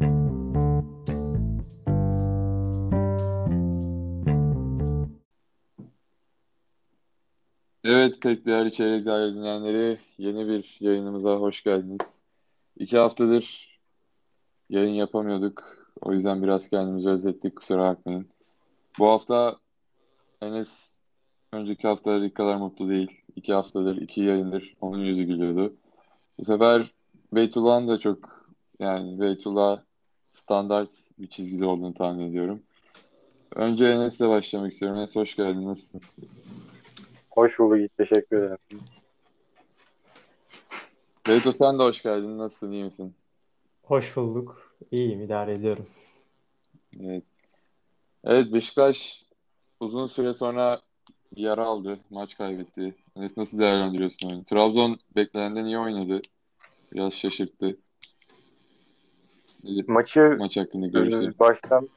Evet pek değerli çeyrek daire dinleyenleri yeni bir yayınımıza hoş geldiniz. İki haftadır yayın yapamıyorduk. O yüzden biraz kendimizi özlettik kusura bakmayın. Bu hafta Enes önceki haftalar kadar mutlu değil. İki haftadır, iki yayındır onun yüzü gülüyordu. Bu sefer Beytullah'ın da çok yani Beytullah standart bir çizgide olduğunu tahmin ediyorum. Önce Enes'le başlamak istiyorum. Enes hoş geldin. Nasılsın? Hoş bulduk. Teşekkür ederim. Beyto sen de hoş geldin. Nasılsın? İyi misin? Hoş bulduk. İyiyim, idare ediyorum. Evet. Evet Beşiktaş uzun süre sonra bir yara aldı. Maç kaybetti. Enes nasıl değerlendiriyorsun oyunu? Trabzon beklenenden iyi oynadı. Biraz şaşırttı. Maçı maç hakkında e, baştan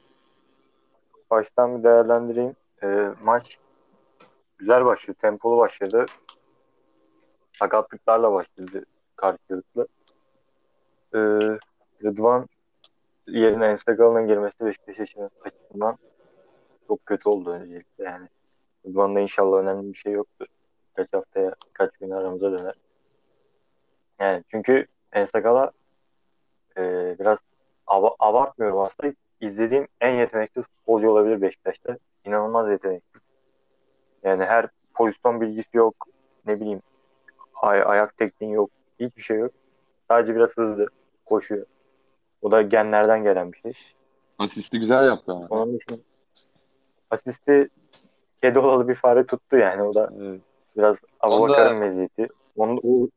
baştan bir değerlendireyim. E, maç güzel başladı. Tempolu başladı. Sakatlıklarla başladı karşılıklı. E, Rıdvan yerine Enstakala'nın girmesi Beşiktaş için açısından çok kötü oldu öncelikle yani. Rıdvan'da inşallah önemli bir şey yoktur. Kaç haftaya, kaç gün aramıza döner. Yani çünkü Ensakala e, biraz ava- abartmıyorum aslında. İzlediğim en yetenekli futbolcu olabilir Beşiktaş'ta. İnanılmaz yetenekli. Yani her pozisyon bilgisi yok. Ne bileyim ay ayak tekniği yok. Hiçbir şey yok. Sadece biraz hızlı koşuyor. O da genlerden gelen bir şey. Asisti güzel yaptı ama. Onun dışında asisti kedi olalı bir fare tuttu yani. O da Evet. biraz Abubakar'ın meziyeti. Onu, Uğur-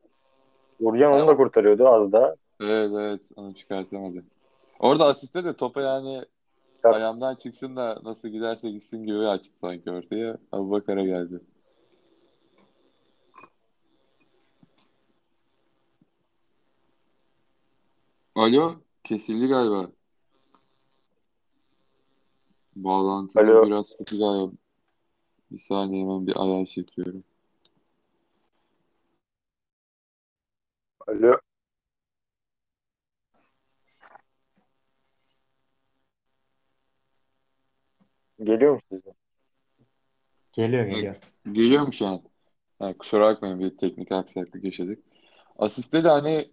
Uğurcan onu da kurtarıyordu az daha. Evet evet onu çıkartamadı. Orada asiste de topa yani Ya- ayağından çıksın da nasıl giderse gitsin gibi açtı sanki ortaya. Abubakar'a geldi. Alo, kesildi galiba. Bağlantıda Alo. biraz kötü galiba. Bir saniye hemen bir ayar çekiyorum. Alo. Geliyor mu size? Geliyor, geliyor. Geliyor mu şu an? Ha, kusura bakmayın bir teknik aksaklık yaşadık. Asiste de hani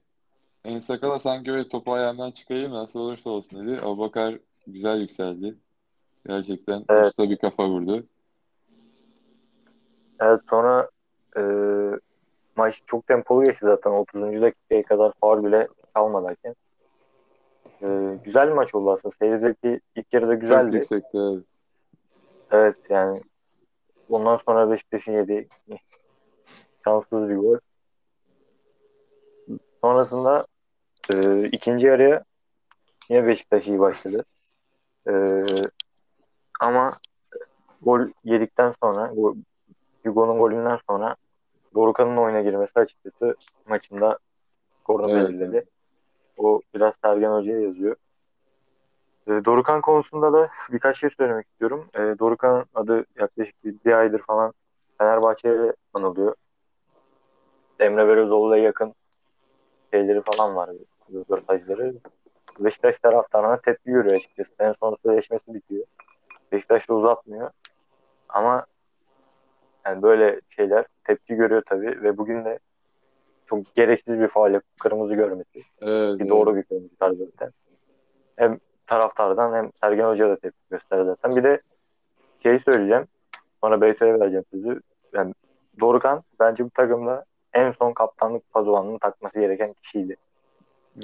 En Sakala sanki öyle topu ayağından çıkarayım nasıl olursa olsun dedi. Abubakar güzel yükseldi. Gerçekten Evet. usta bir kafa vurdu. Evet sonra e, maç çok tempolu geçti zaten. 30. dakikaya kadar faul bile kalmadan. E, güzel bir maç oldu aslında. Seyir zevki ilk yarıda Çok güzeldi. yüksekti. evet. Evet yani ondan sonra Beşiktaş'ın yediği şanssız bir gol. Sonrasında e, ikinci yarıya yine Beşiktaş iyi başladı. E, ama gol yedikten sonra gol- Hugo'nun golünden sonra Dorukhan'ın oyuna girmesi açıkçası maçında skoru Evet. belirledi. O biraz Sergen Hoca'ya yazıyor. E, Dorukhan konusunda da birkaç şey söylemek istiyorum. E, Dorukhan'ın adı yaklaşık bir, bir aydır falan Fenerbahçe'ye anılıyor. Emre Belözoğlu'ya yakın şeyleri falan var. Röportajları. Beşiktaş taraftarına tepki görüyor açıkçası. En son sözleşmesi bitiyor. Beşiktaş da uzatmıyor. Ama yani böyle şeyler tepki görüyor tabii ve bugün de çok gereksiz bir faal kırmızı görmesi. Evet, Bir evet. doğru bir kırmızı tarzı zaten. Hem taraftardan hem Sergen Hoca da tepki gösterdi zaten. Bir de şey söyleyeceğim. Sonra Beyto'ya vereceğim sözü. Yani Dorukhan bence bu takımda en son kaptanlık pazuvanını takması gereken kişiydi.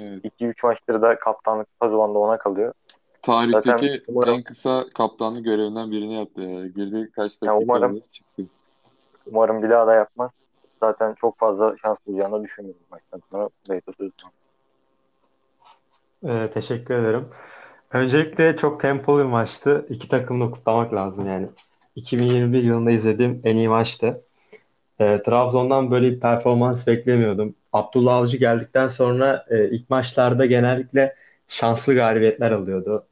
Evet. 2-3 maçtır da kaptanlık pazuvanı da ona kalıyor. Tarihteki Zaten umarım- en kısa kaptanlık görevinden birini yaptı. ya. Girdi kaç dakika Ya umarım- çıktı. Umarım bir daha da yapmaz. Zaten çok fazla şans bulacağını düşünmüyorum maçtan sonra. Beyto sözü. Ee, teşekkür ederim. Öncelikle çok tempolu bir maçtı. İki takımı da kutlamak lazım yani. 2021 yılında izlediğim en iyi maçtı. Ee, Trabzon'dan böyle bir performans beklemiyordum. Abdullah Avcı geldikten sonra e, ilk maçlarda genellikle şanslı galibiyetler alıyordu.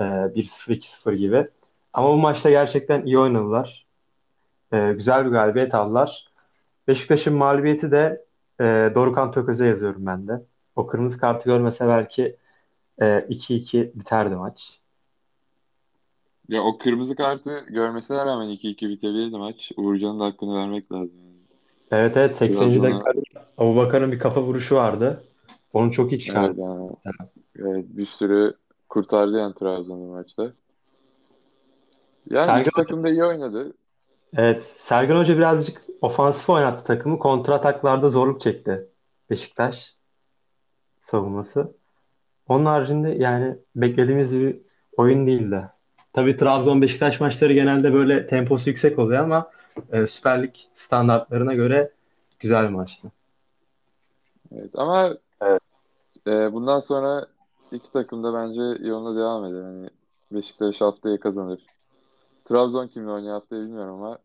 Ee, 1-0, 2-0 gibi. Ama bu maçta gerçekten iyi oynadılar. Ee, güzel bir galibiyet aldılar. Beşiktaş'ın mağlubiyeti de e, Dorukhan Tököz'e yazıyorum ben de. O kırmızı kartı görmese belki e, 2-2 biterdi maç. Ya o kırmızı kartı görmesine rağmen 2-2 bitebilirdi maç. Uğurcan'ın da hakkını vermek lazım. Evet evet 80. Trabzon'a dakikada Abubakar'ın bir kafa vuruşu vardı. Onu çok iyi evet, çıkardı. yani, evet, bir sürü kurtardı yani Trabzon'u maçta. Yani Sergen Hoca, takım da iyi oynadı. evet, Sergen Hoca birazcık ofansif oynattı takımı. Kontra ataklarda zorluk çekti Beşiktaş savunması. Onun haricinde yani beklediğimiz bir oyun değildi. Tabii Trabzon Beşiktaş maçları genelde böyle temposu yüksek oluyor ama e, Süper Lig standartlarına göre güzel bir maçtı. Evet, ama Evet. e, bundan sonra iki takım da bence yoluna devam eder. Yani Beşiktaş haftaya kazanır. Trabzon kimle oynuyor haftaya bilmiyorum ama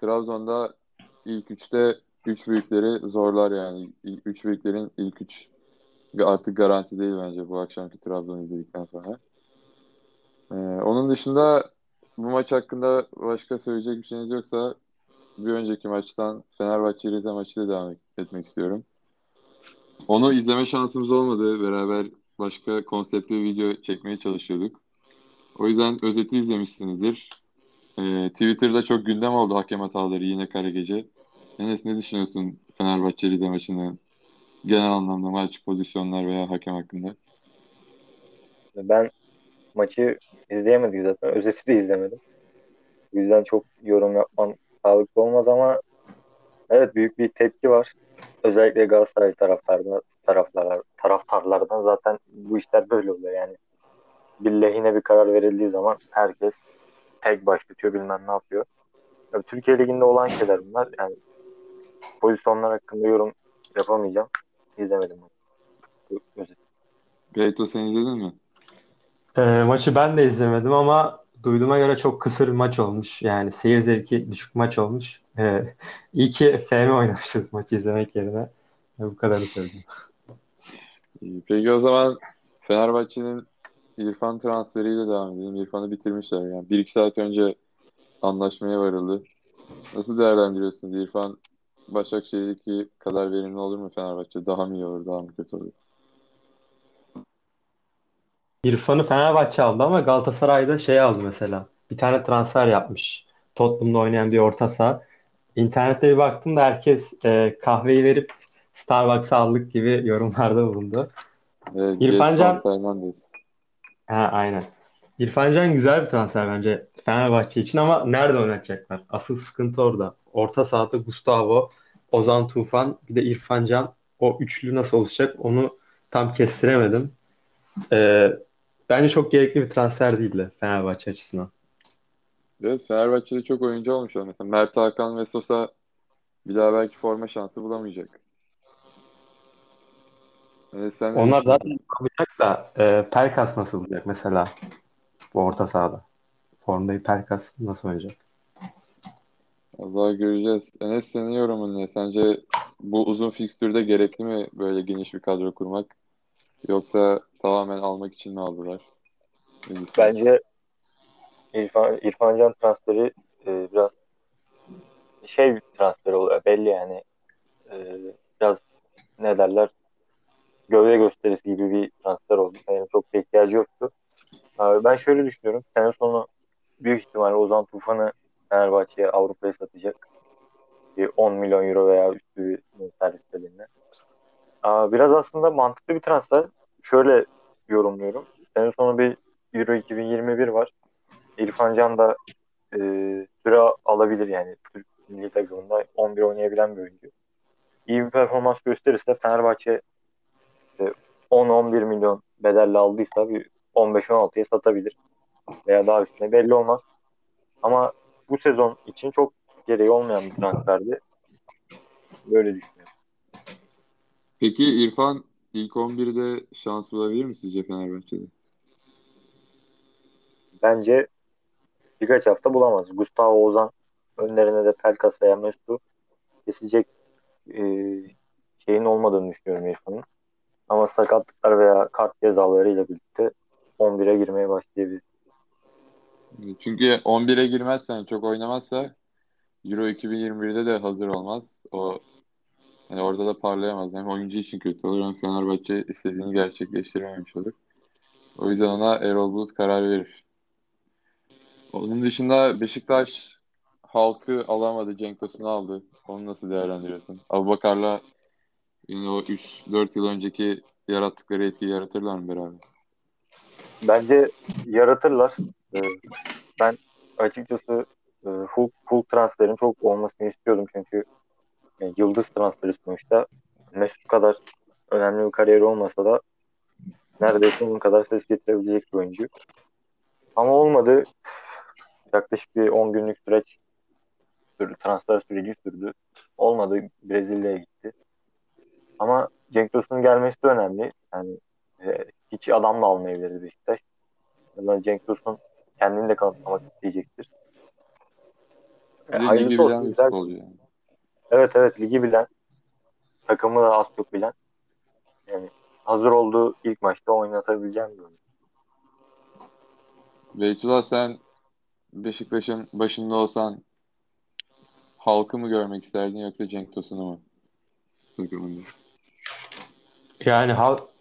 Trabzon'da ilk üçte üç büyükleri zorlar yani. İlk, üç büyüklerin ilk üç artık garanti değil bence bu akşamki Trabzon'u izledikten sonra. Ee, onun dışında bu maç hakkında başka söyleyecek bir şeyiniz yoksa bir önceki maçtan Fenerbahçe Rize maçıyla devam et- etmek istiyorum. Onu izleme şansımız olmadı. Beraber başka konseptli bir video çekmeye çalışıyorduk. O yüzden özeti izlemişsinizdir. Ee, Twitter'da çok gündem oldu hakem hataları yine kara gece. Enes ne düşünüyorsun Fenerbahçe Rize maçının genel anlamda maç pozisyonlar veya hakem hakkında? Ben maçı izleyemedik zaten. Özeti de izlemedim. O yüzden çok yorum yapmam sağlıklı olmaz ama evet büyük bir tepki var. Özellikle Galatasaray taraftarda, taraflar, taraftarlardan zaten bu işler böyle oluyor yani. Bir lehine bir karar verildiği zaman herkes tek başlatıyor bilmem ne yapıyor. Ya, Türkiye Ligi'nde olan şeyler bunlar. Yani pozisyonlar hakkında yorum yapamayacağım. İzlemedim maçı. Beyto sen izledin mi? E, maçı ben de izlemedim ama duyduğuma göre çok kısır bir maç olmuş. Yani seyir zevki düşük maç olmuş. E, iyi ki FM oynamışız maçı izlemek yerine. E, bu kadarı söyleyeyim. İyi. Peki o zaman Fenerbahçe'nin İrfan transferiyle devam edelim. İrfan'ı bitirmişler yani. Bir iki saat önce anlaşmaya varıldı. Nasıl değerlendiriyorsunuz? İrfan Başakşehir'deki kadar verimli olur mu Fenerbahçe? Daha mı iyi olur, daha mı kötü olur? İrfan'ı Fenerbahçe aldı ama Galatasaray'da şey aldı mesela. Bir tane transfer yapmış. Tottenham'da oynayan bir orta saha. İnternette bir baktım da herkes e, kahveyi verip Starbucks'a aldık gibi yorumlarda bulundu. Evet, İrfan Can, ha, aynen. İrfan Can güzel bir transfer bence Fenerbahçe için ama nerede oynatacaklar? Asıl sıkıntı orada. Orta sahada Gustavo, Ozan Tufan, bir de İrfan Can. O üçlü nasıl olacak onu tam kestiremedim. E, bence çok gerekli bir transfer değildi Fenerbahçe açısından. Evet, Fenerbahçe'de çok oyuncu olmuş. Mesela Mert Hakan ve Sosa bir daha belki forma şansı bulamayacak. Evet, sen Onlar zaten yapamayacak da e, Pelkas nasıl olacak mesela bu orta sahada? Formdayı Pelkas nasıl oynayacak? Allah göreceğiz. Enes senin yorumun ne? Sence bu uzun fikstürde gerekli mi böyle geniş bir kadro kurmak? Yoksa tamamen almak için mi aldılar? Bence İrfan, İrfan Can transferi e, biraz şey bir transfer oluyor belli yani. E, biraz ne derler gövde gösterisi gibi bir transfer oldu. Yani çok da ihtiyacı yoktu. Abi ben şöyle düşünüyorum. Sene sonu büyük ihtimalle Ozan Tufan'ı Fenerbahçe'ye Avrupa'ya satacak. Bir 10 milyon euro veya üstü bir bedeline. Aa, Biraz aslında mantıklı bir transfer. Şöyle yorumluyorum. Sene sonu bir Euro 2021 var. İrfan Can da e, süre alabilir yani. Türk milli takımında 11 oynayabilen bir oyuncu. İyi bir performans gösterirse Fenerbahçe işte 10-11 milyon bedelle aldıysa bir 15-16'ya satabilir. Veya daha üstüne belli olmaz. Ama bu sezon için çok gereği olmayan bir transferdi. Böyle düşünüyorum. Peki İrfan ilk 11'de şans bulabilir mi sizce Fenerbahçe'de? Bence birkaç hafta bulamaz. Gustavo Ozan önlerine de Pelkas veya Mesut kesecek e, şeyin olmadığını düşünüyorum İrfan'ın. Ama sakatlıklar veya kart cezalarıyla birlikte 11'e girmeye başlayabilir. Çünkü 11'e girmezsen çok oynamazsa Euro 2021'de de hazır olmaz. O yani orada da parlayamaz. Hem oyuncu için kötü olur hem Fenerbahçe istediğini gerçekleştirememiş olur. O yüzden ona Erol Bulut karar verir. Onun dışında Beşiktaş halkı alamadı. Cenk Tosun'u aldı. Onu nasıl değerlendiriyorsun? Abubakar'la yine o 3-4 yıl önceki yarattıkları etkiyi yaratırlar mı beraber? Bence yaratırlar. Ee, ben açıkçası e, Hulk, Hulk transferin çok olmasını istiyordum çünkü e, yıldız transferi sonuçta Mesut kadar önemli bir kariyeri olmasa da neredeyse onun kadar ses getirebilecek bir oyuncu. Ama olmadı. Yaklaşık bir 10 günlük süreç sürdü. Transfer süreci sürdü. Olmadı. Brezilya'ya gitti. Ama Cenk Tosun'un gelmesi de önemli. Yani e, hiç adam da almayabilirdi Beşiktaş. Yani Cenk Tosun kendini de kanıtlamak isteyecektir. De hayırlısı olsun, bilen güzel. yani. Evet evet ligi bilen, takımı da az çok bilen. Yani hazır olduğu ilk maçta oynatabileceğim bir oyuncu. Beytullah sen Beşiktaş'ın başında olsan halkı mı görmek isterdin yoksa Cenk Tosun'u mu? Takımında. Yani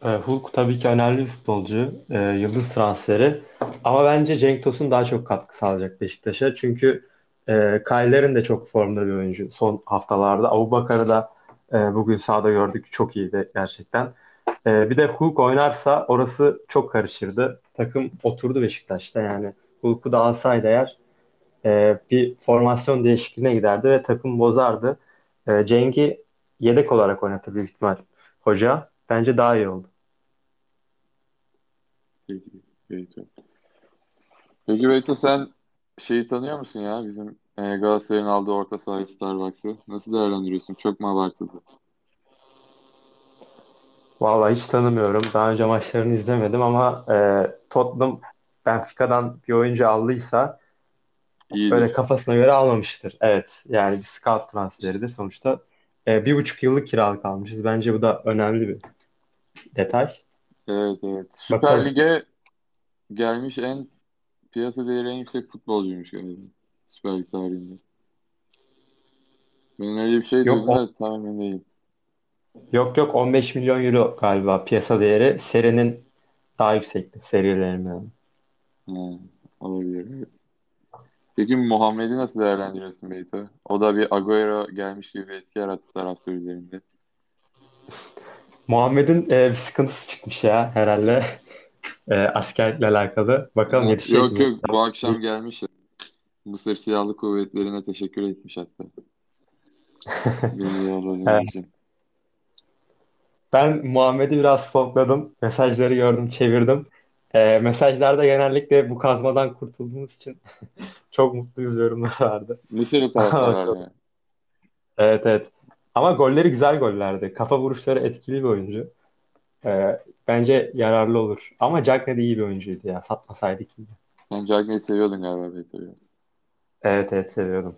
e, Hulk tabii ki önemli bir futbolcu. e, yıldız transferi. Ama bence Cenk Tosun daha çok katkı sağlayacak Beşiktaş'a. Çünkü e, Kyler'in de çok formda bir oyuncu son haftalarda. Abubakar'ı da e, bugün sahada gördük. Çok iyiydi gerçekten. E, bir de Hulk oynarsa orası çok karışırdı. Takım oturdu Beşiktaş'ta yani. Hulk'u da alsaydı eğer e, bir formasyon değişikliğine giderdi ve takım bozardı. E, Cenk'i yedek olarak oynatır büyük ihtimal hoca. Bence daha iyi oldu. Peki, Beyto. Peki Beyto sen şeyi tanıyor musun ya? Bizim e, Galatasaray'ın aldığı orta saha Starbucks'ı. Nasıl değerlendiriyorsun? Çok mu abartıldı? Vallahi hiç tanımıyorum. Daha önce maçlarını izlemedim ama e, Tottenham Benfica'dan bir oyuncu aldıysa İyidir. böyle kafasına göre almamıştır. Evet, yani bir scout transferidir sonuçta. E, bir buçuk yıllık kiralık almışız. Bence bu da önemli bir detay. Evet evet. Süper Bakalım. Lig'e gelmiş en piyasa değeri en yüksek futbolcuymuş galiba. Süper Lig tarihinde. Ben öyle bir şey Yok, duydum da tam emin değilim. Yok yok 15 milyon euro galiba piyasa değeri. Serinin daha yüksekti. Serilerin yani. Ha, olabilir. Peki Muhammed'i nasıl değerlendiriyorsun Beyto? O da bir Agüero gelmiş gibi bir etki yarattı taraftar üzerinde. Muhammed'in e, bir sıkıntısı çıkmış ya herhalde. E, askerlikle alakalı. Bakalım yetişecek Yok mi? yok bu akşam gelmiş ya. Mısır Silahlı Kuvvetleri'ne teşekkür etmiş hatta. Evet. için. Ben Muhammed'i biraz stalkladım. Mesajları gördüm, çevirdim. E, mesajlarda genellikle bu kazmadan kurtulduğumuz için çok mutluyuz yorumlar vardı. Mısırlı taraftarlar yani. Evet evet. Ama golleri güzel gollerdi. Kafa vuruşları etkili bir oyuncu. E, bence yararlı olur. Ama Cagney de iyi bir oyuncuydu ya. Satmasaydık iyi. Sen Cagney'i seviyordun galiba biraz. Evet evet seviyordum.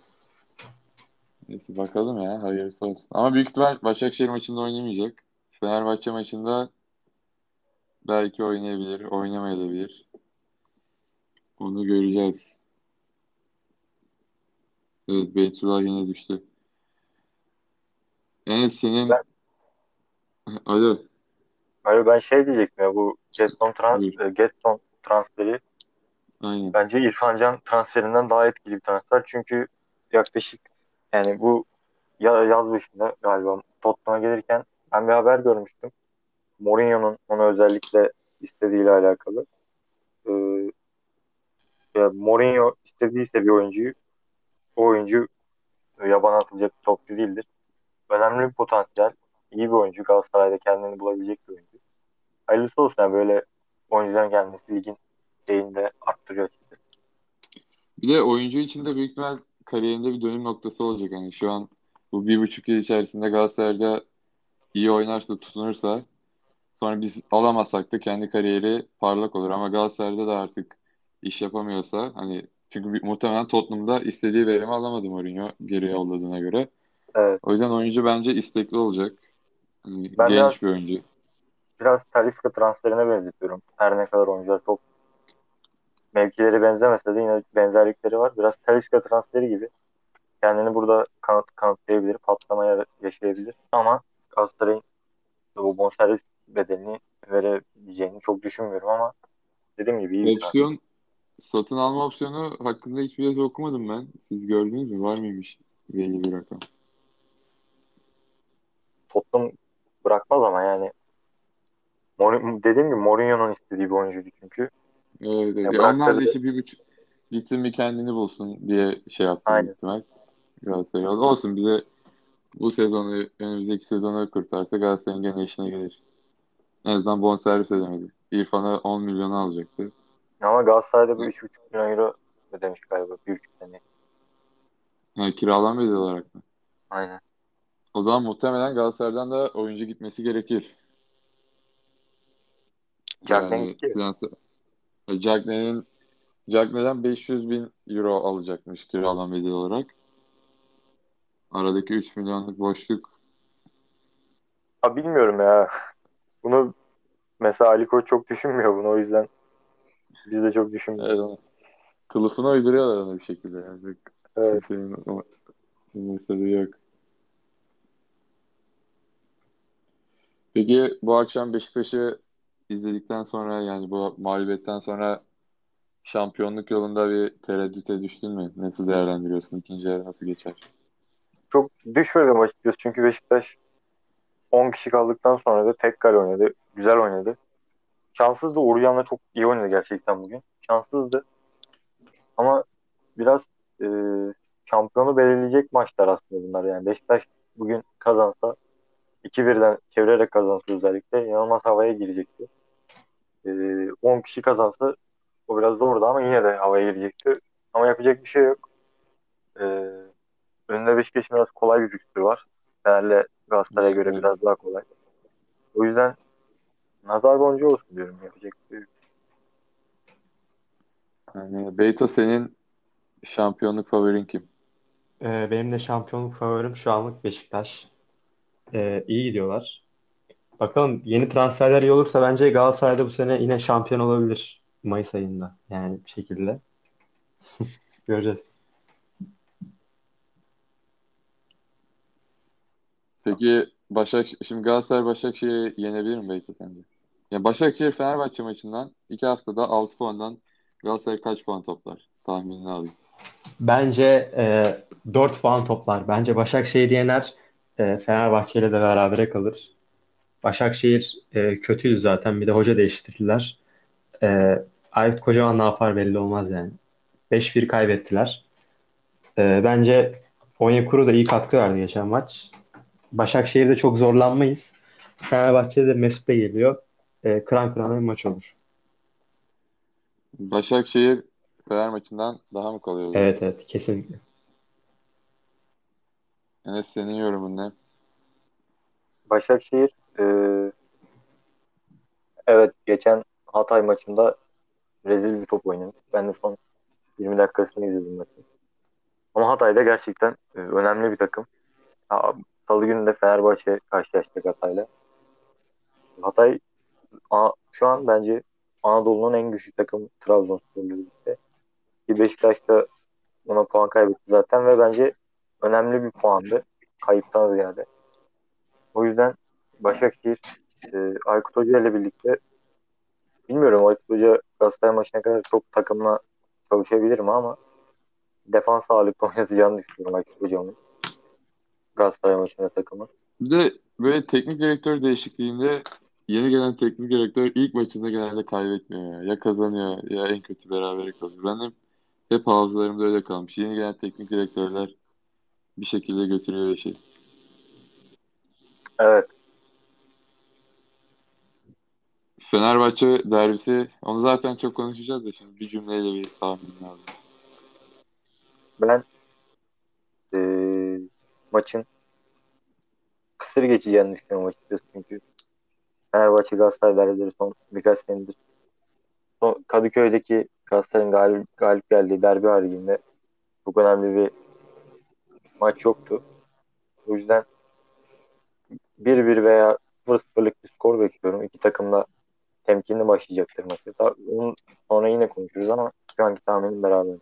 Neyse bakalım ya hayırlısı olsun. Ama büyük ihtimal Başakşehir maçında oynamayacak. Fenerbahçe maçında belki oynayabilir, oynamayabilir. Onu göreceğiz. Evet Beytullah yine düştü. Enes senin... Ben- Alo. Hayır ben şey diyecektim ya bu Getson, trans e, Getson transferi Aynen. bence İrfan Can transferinden daha etkili bir transfer. Çünkü yaklaşık yani bu ya, yaz başında galiba Tottenham'a gelirken ben bir haber görmüştüm. Mourinho'nun onu özellikle istediğiyle alakalı. Ee, ya Mourinho istediyse bir oyuncuyu o oyuncu yabana atılacak bir topçu değildir. Önemli bir potansiyel. iyi bir oyuncu. Galatasaray'da kendini bulabilecek bir oyuncu. Hayırlısı olsun yani böyle oyuncuların gelmesi ligin şeyini de arttırıyor açıkçası. Bir de oyuncu için de büyük ihtimal kariyerinde bir dönüm noktası olacak. Hani şu an bu bir buçuk yıl içerisinde Galatasaray'da iyi oynarsa, tutunursa sonra biz alamazsak da kendi kariyeri parlak olur. Ama Galatasaray'da da artık iş yapamıyorsa hani çünkü muhtemelen Tottenham'da istediği verimi alamadı Mourinho geri yolladığına göre. Evet. O yüzden oyuncu bence istekli olacak. Hani Ben genç biraz- bir oyuncu. Biraz Talisca transferine benzetiyorum. Her ne kadar oyuncular çok mevkileri benzemese de yine benzerlikleri var. Biraz Talisca transferi gibi. Kendini burada kanıt, kanıtlayabilir, patlamaya yaşayabilir. Ama Galatasaray'ın bu bonservis bedelini verebileceğini çok düşünmüyorum ama dediğim gibi iyi bir. Opsiyon satın alma opsiyonu hakkında hiçbir yazı okumadım ben. Siz gördünüz mü? Var mıymış belli bir rakam? Tottenham bırakmaz ama yani Mourinho- dediğim gibi Mourinho'nun istediği bir oyuncuydu çünkü. Evet, evet. Ya onlar da işte bir buçuk gitsin bir kendini bulsun diye şey yaptı Aynen. ihtimal. Galatasaray. Olsun bize bu sezonu önümüzdeki sezonu kurtarsa Galatasaray'ın gene işine gelir. En azından bonservis ödemedi. İrfan'a 10 milyonu alacaktı. Ama Galatasaray'da bir 3,5 milyon euro ödemiş galiba. Bir buçuk sene. Yani kiralan bedeli olarak mı? Aynen. O zaman muhtemelen Galatasaray'dan da oyuncu gitmesi gerekir. Jackson Yani transfer- Cagney'in Cagney'den 500 bin euro alacakmış kiralan bedeli olarak. Aradaki 3 milyonluk boşluk Ha bilmiyorum ya. Bunu mesela Ali Koç çok düşünmüyor bunu o yüzden biz de çok düşünmüyoruz. evet, kılıfına uyduruyorlar onu bir şekilde. Yani. Evet. kimsenin yok. Peki bu akşam Beşiktaş'ı izledikten sonra yani bu mağlubiyetten sonra şampiyonluk yolunda bir tereddüte düştün mü? Nasıl değerlendiriyorsun? İkinci yarı nasıl geçer? Çok düşmedim açıkçası çünkü Beşiktaş 10 kişi kaldıktan sonra da tek kale oynadı. Güzel oynadı. Şanssızdı. Uğurcan'la çok iyi oynadı gerçekten bugün. Şanssızdı. Ama biraz e, şampiyonu belirleyecek maçlar aslında bunlar. Yani Beşiktaş bugün kazansa 2-1'den çevirerek kazansa özellikle inanılmaz havaya girecekti. E, 10 kişi kazansa o biraz zordu ama yine de havaya girecekti. Ama yapacak bir şey yok. E, önünde Beşiktaş'ın biraz kolay bir fikstürü var. Fener'le Galatasaray'a göre biraz daha kolay. O yüzden nazar boncuğu olsun diyorum. Yapacak bir şey. Yani Beyto senin şampiyonluk favorin kim? Ee, benim de şampiyonluk favorim şu anlık Beşiktaş. Ee, iyi gidiyorlar. Bakalım yeni transferler iyi olursa bence Galatasaray'da bu sene yine şampiyon olabilir Mayıs ayında. Yani bir şekilde. Göreceğiz. Peki Başak şimdi Galatasaray Başakşehir'i yenebilir mi Beyto sence? Ya Başakşehir Fenerbahçe maçından iki haftada 6 puandan Galatasaray kaç puan toplar? Tahminini alayım. Bence e, 4 puan toplar. Bence Başakşehir yener. E, Fenerbahçe ile de berabere kalır. Başakşehir e, kötüydü zaten. Bir de hoca değiştirdiler. E, Aykut Kocaman ne yapar belli olmaz yani. 5-1 kaybettiler. E, bence Onyekuru da iyi katkı verdi geçen maç. Başakşehir'de çok zorlanmayız. Fenerbahçe'de de Mesut da geliyor. E, kıran kırana bir maç olur. Başakşehir Fener maçından daha mı kolay olur? Evet evet kesinlikle. Enes senin yorumun ne? Başakşehir e, evet geçen Hatay maçında rezil bir top oynamış. Ben de son 20 dakikasını izledim maçı. Ama Hatay'da gerçekten e, önemli bir takım. Salı günü de Fenerbahçe karşılaşacak Hatay'la. Hatay a- şu an bence Anadolu'nun en güçlü takım Trabzonspor'la birlikte. Beşiktaş da ona puan kaybetti zaten ve bence önemli bir puandı. Kayıptan ziyade. O yüzden Başakşehir e, Aykut Hoca ile birlikte bilmiyorum Aykut Hoca Galatasaray maçına kadar çok takımla çalışabilir mi ama defans ağırlıklı oynatacağını düşünüyorum Aykut Hoca'nın Galatasaray maçında takımı. Bir de böyle teknik direktör değişikliğinde yeni gelen teknik direktör ilk maçında genelde kaybetmiyor ya. Kazanıyor ya en kötü berabere kalıyor. Benim hep hafızalarımda öyle kalmış. Yeni gelen teknik direktörler bir şekilde götürüyor işi. Evet. Fenerbahçe derbisi onu zaten çok konuşacağız da şimdi bir cümleyle bir tahmin lazım. Ben e, maçın kısır geçeceğini düşünüyorum açıkçası çünkü Fenerbahçe Galatasaray derbileri son birkaç senedir son Kadıköy'deki Galatasaray'ın galip, galip geldiği derbi haricinde çok önemli bir maç yoktu. O yüzden 1-1 veya 0-0'lık bir skor bekliyorum. İki takım da temkinli başlayacaktır maçı. Daha- Onun sonra yine konuşuruz ama şu anki tahminim beraber.